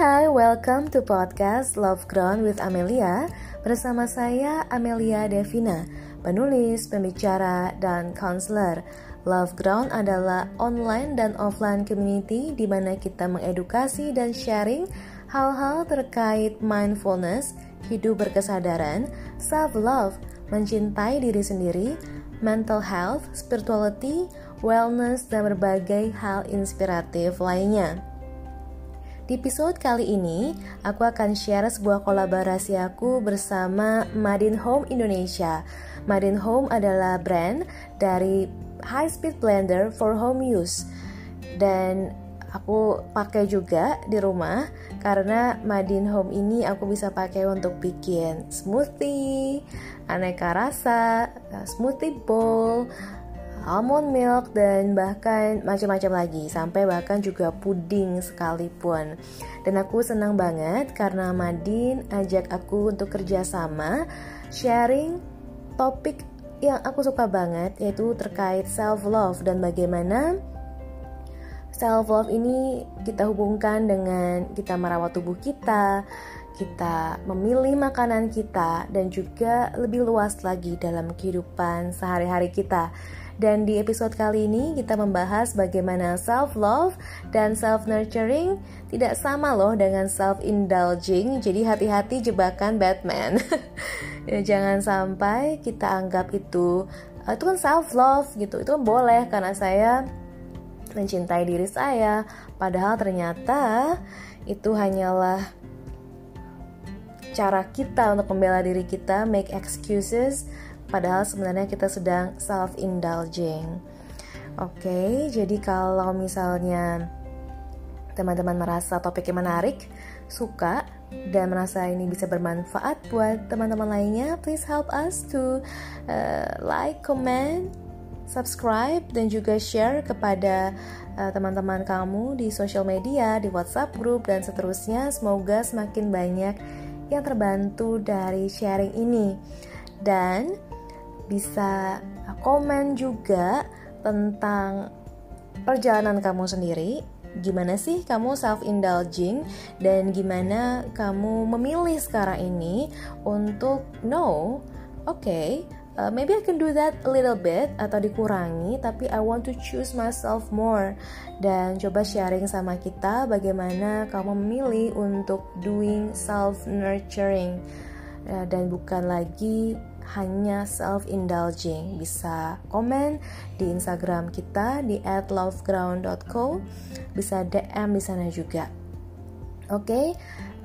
hai, welcome to podcast Love Ground with Amelia Bersama saya Amelia Devina Penulis, pembicara, dan counselor Love Ground adalah online dan offline community di mana kita mengedukasi dan sharing hal-hal terkait mindfulness, hidup berkesadaran, self-love, mencintai diri sendiri, mental health, spirituality, wellness, dan berbagai hal inspiratif lainnya. Di episode kali ini, aku akan share sebuah kolaborasi aku bersama Madin Home Indonesia. Madin Home adalah brand dari high speed blender for home use. Dan aku pakai juga di rumah karena Madin Home ini aku bisa pakai untuk bikin smoothie, aneka rasa, smoothie bowl, almond milk dan bahkan macam-macam lagi sampai bahkan juga puding sekalipun dan aku senang banget karena Madin ajak aku untuk kerjasama sharing topik yang aku suka banget yaitu terkait self love dan bagaimana self love ini kita hubungkan dengan kita merawat tubuh kita kita memilih makanan kita dan juga lebih luas lagi dalam kehidupan sehari-hari kita. Dan di episode kali ini kita membahas bagaimana self-love dan self-nurturing tidak sama loh dengan self-indulging. Jadi hati-hati jebakan Batman. ya, jangan sampai kita anggap itu uh, itu kan self-love gitu. Itu kan boleh karena saya mencintai diri saya. Padahal ternyata itu hanyalah cara kita untuk membela diri kita, make excuses padahal sebenarnya kita sedang self indulging. Oke, okay, jadi kalau misalnya teman-teman merasa topiknya menarik, suka dan merasa ini bisa bermanfaat buat teman-teman lainnya, please help us to uh, like, comment, subscribe dan juga share kepada uh, teman-teman kamu di social media, di WhatsApp group dan seterusnya. Semoga semakin banyak yang terbantu dari sharing ini. Dan bisa komen juga tentang perjalanan kamu sendiri. Gimana sih kamu self indulging dan gimana kamu memilih sekarang ini untuk no oke okay, uh, maybe I can do that a little bit atau dikurangi tapi I want to choose myself more. Dan coba sharing sama kita bagaimana kamu memilih untuk doing self nurturing uh, dan bukan lagi hanya self-indulging. Bisa komen di Instagram kita di @loveground.co, bisa DM di sana juga. Oke, okay,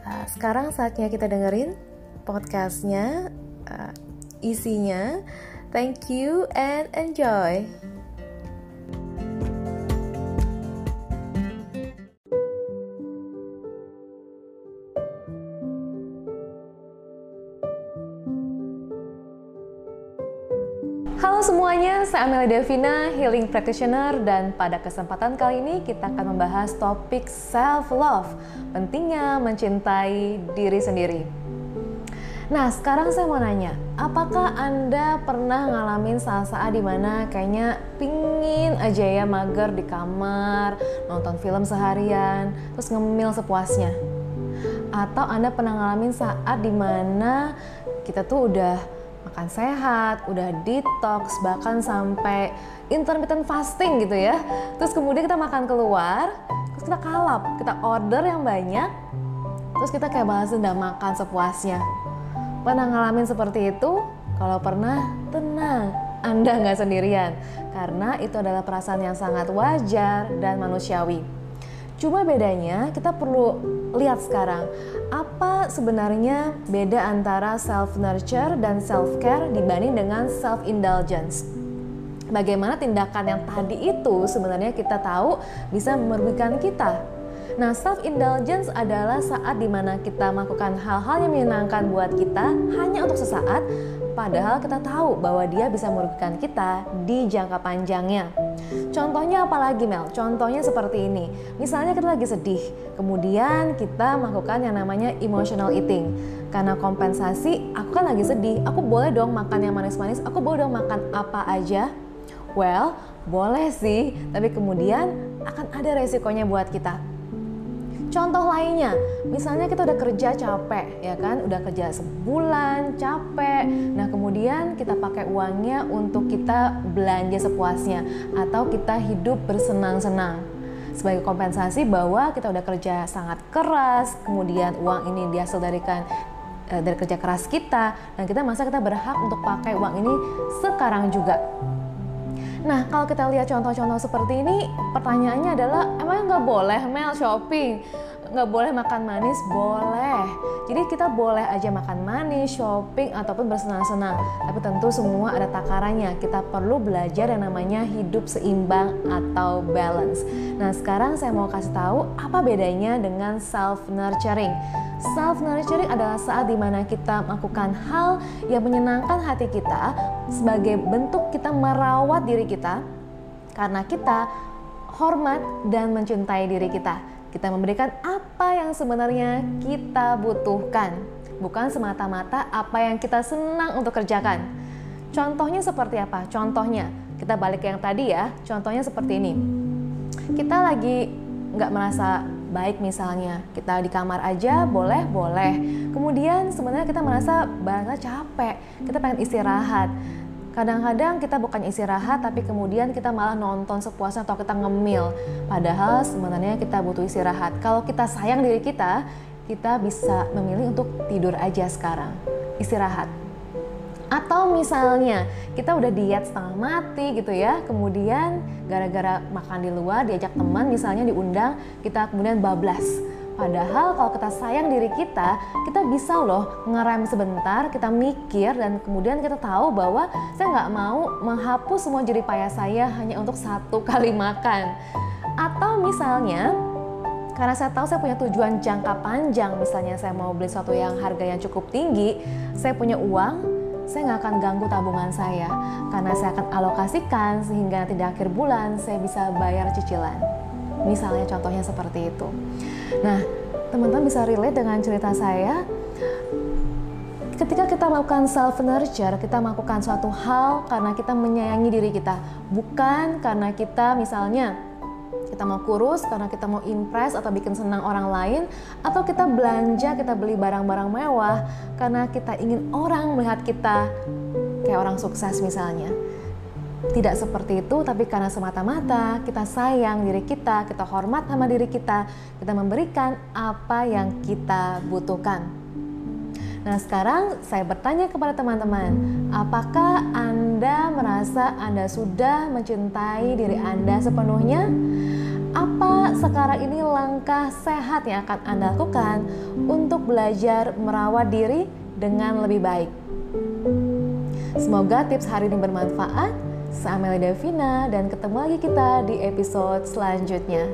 uh, sekarang saatnya kita dengerin podcastnya, uh, isinya. Thank you and enjoy. Semuanya, saya Amelia Devina, Healing Practitioner dan pada kesempatan kali ini kita akan membahas topik self-love, pentingnya mencintai diri sendiri. Nah sekarang saya mau nanya, apakah Anda pernah ngalamin saat-saat di mana kayaknya pingin aja ya mager di kamar, nonton film seharian, terus ngemil sepuasnya? Atau Anda pernah ngalamin saat di mana kita tuh udah makan sehat, udah detox, bahkan sampai intermittent fasting gitu ya. Terus kemudian kita makan keluar, terus kita kalap, kita order yang banyak, terus kita kayak balas dendam makan sepuasnya. Pernah ngalamin seperti itu? Kalau pernah, tenang, Anda nggak sendirian. Karena itu adalah perasaan yang sangat wajar dan manusiawi. Cuma bedanya kita perlu lihat sekarang apa sebenarnya beda antara self nurture dan self care dibanding dengan self indulgence. Bagaimana tindakan yang tadi itu sebenarnya kita tahu bisa merugikan kita. Nah, self indulgence adalah saat di mana kita melakukan hal-hal yang menyenangkan buat kita hanya untuk sesaat, padahal kita tahu bahwa dia bisa merugikan kita di jangka panjangnya. Contohnya apa lagi Mel? Contohnya seperti ini. Misalnya kita lagi sedih, kemudian kita melakukan yang namanya emotional eating. Karena kompensasi, aku kan lagi sedih, aku boleh dong makan yang manis-manis, aku boleh dong makan apa aja. Well, boleh sih, tapi kemudian akan ada resikonya buat kita. Contoh lainnya, misalnya kita udah kerja capek, ya kan? Udah kerja sebulan, capek. Nah, kemudian kita pakai uangnya untuk kita belanja sepuasnya atau kita hidup bersenang-senang. Sebagai kompensasi bahwa kita udah kerja sangat keras, kemudian uang ini dihasil dari kan eh, dari kerja keras kita dan kita masa kita berhak untuk pakai uang ini sekarang juga. Nah, kalau kita lihat contoh-contoh seperti ini, pertanyaannya adalah, emang nggak boleh Mel shopping? nggak boleh makan manis? Boleh. Jadi kita boleh aja makan manis shopping ataupun bersenang-senang. Tapi tentu semua ada takarannya. Kita perlu belajar yang namanya hidup seimbang atau balance. Nah sekarang saya mau kasih tahu apa bedanya dengan self nurturing Self nurturing adalah saat di mana kita melakukan hal yang menyenangkan hati kita sebagai bentuk kita merawat diri kita karena kita hormat dan mencintai diri kita. Kita memberikan apa yang sebenarnya kita butuhkan, bukan semata-mata apa yang kita senang untuk kerjakan. Contohnya seperti apa? Contohnya, kita balik ke yang tadi ya. Contohnya seperti ini. Kita lagi nggak merasa baik misalnya kita di kamar aja boleh boleh kemudian sebenarnya kita merasa banget capek kita pengen istirahat Kadang-kadang kita bukan istirahat tapi kemudian kita malah nonton sepuasnya atau kita ngemil. Padahal sebenarnya kita butuh istirahat. Kalau kita sayang diri kita, kita bisa memilih untuk tidur aja sekarang. Istirahat. Atau misalnya kita udah diet setengah mati gitu ya, kemudian gara-gara makan di luar diajak teman misalnya diundang, kita kemudian bablas Padahal kalau kita sayang diri kita, kita bisa loh ngerem sebentar, kita mikir dan kemudian kita tahu bahwa saya nggak mau menghapus semua jerih payah saya hanya untuk satu kali makan. Atau misalnya karena saya tahu saya punya tujuan jangka panjang, misalnya saya mau beli sesuatu yang harganya cukup tinggi, saya punya uang, saya nggak akan ganggu tabungan saya karena saya akan alokasikan sehingga nanti di akhir bulan saya bisa bayar cicilan. Misalnya contohnya seperti itu. Nah, teman-teman bisa relate dengan cerita saya. Ketika kita melakukan self nurture, kita melakukan suatu hal karena kita menyayangi diri kita, bukan karena kita misalnya kita mau kurus karena kita mau impress atau bikin senang orang lain atau kita belanja kita beli barang-barang mewah karena kita ingin orang melihat kita kayak orang sukses misalnya tidak seperti itu, tapi karena semata-mata kita sayang diri kita, kita hormat sama diri kita, kita memberikan apa yang kita butuhkan. Nah, sekarang saya bertanya kepada teman-teman, apakah Anda merasa Anda sudah mencintai diri Anda sepenuhnya? Apa sekarang ini langkah sehat yang akan Anda lakukan untuk belajar merawat diri dengan lebih baik? Semoga tips hari ini bermanfaat. Saya Amelia Davina dan ketemu lagi kita di episode selanjutnya.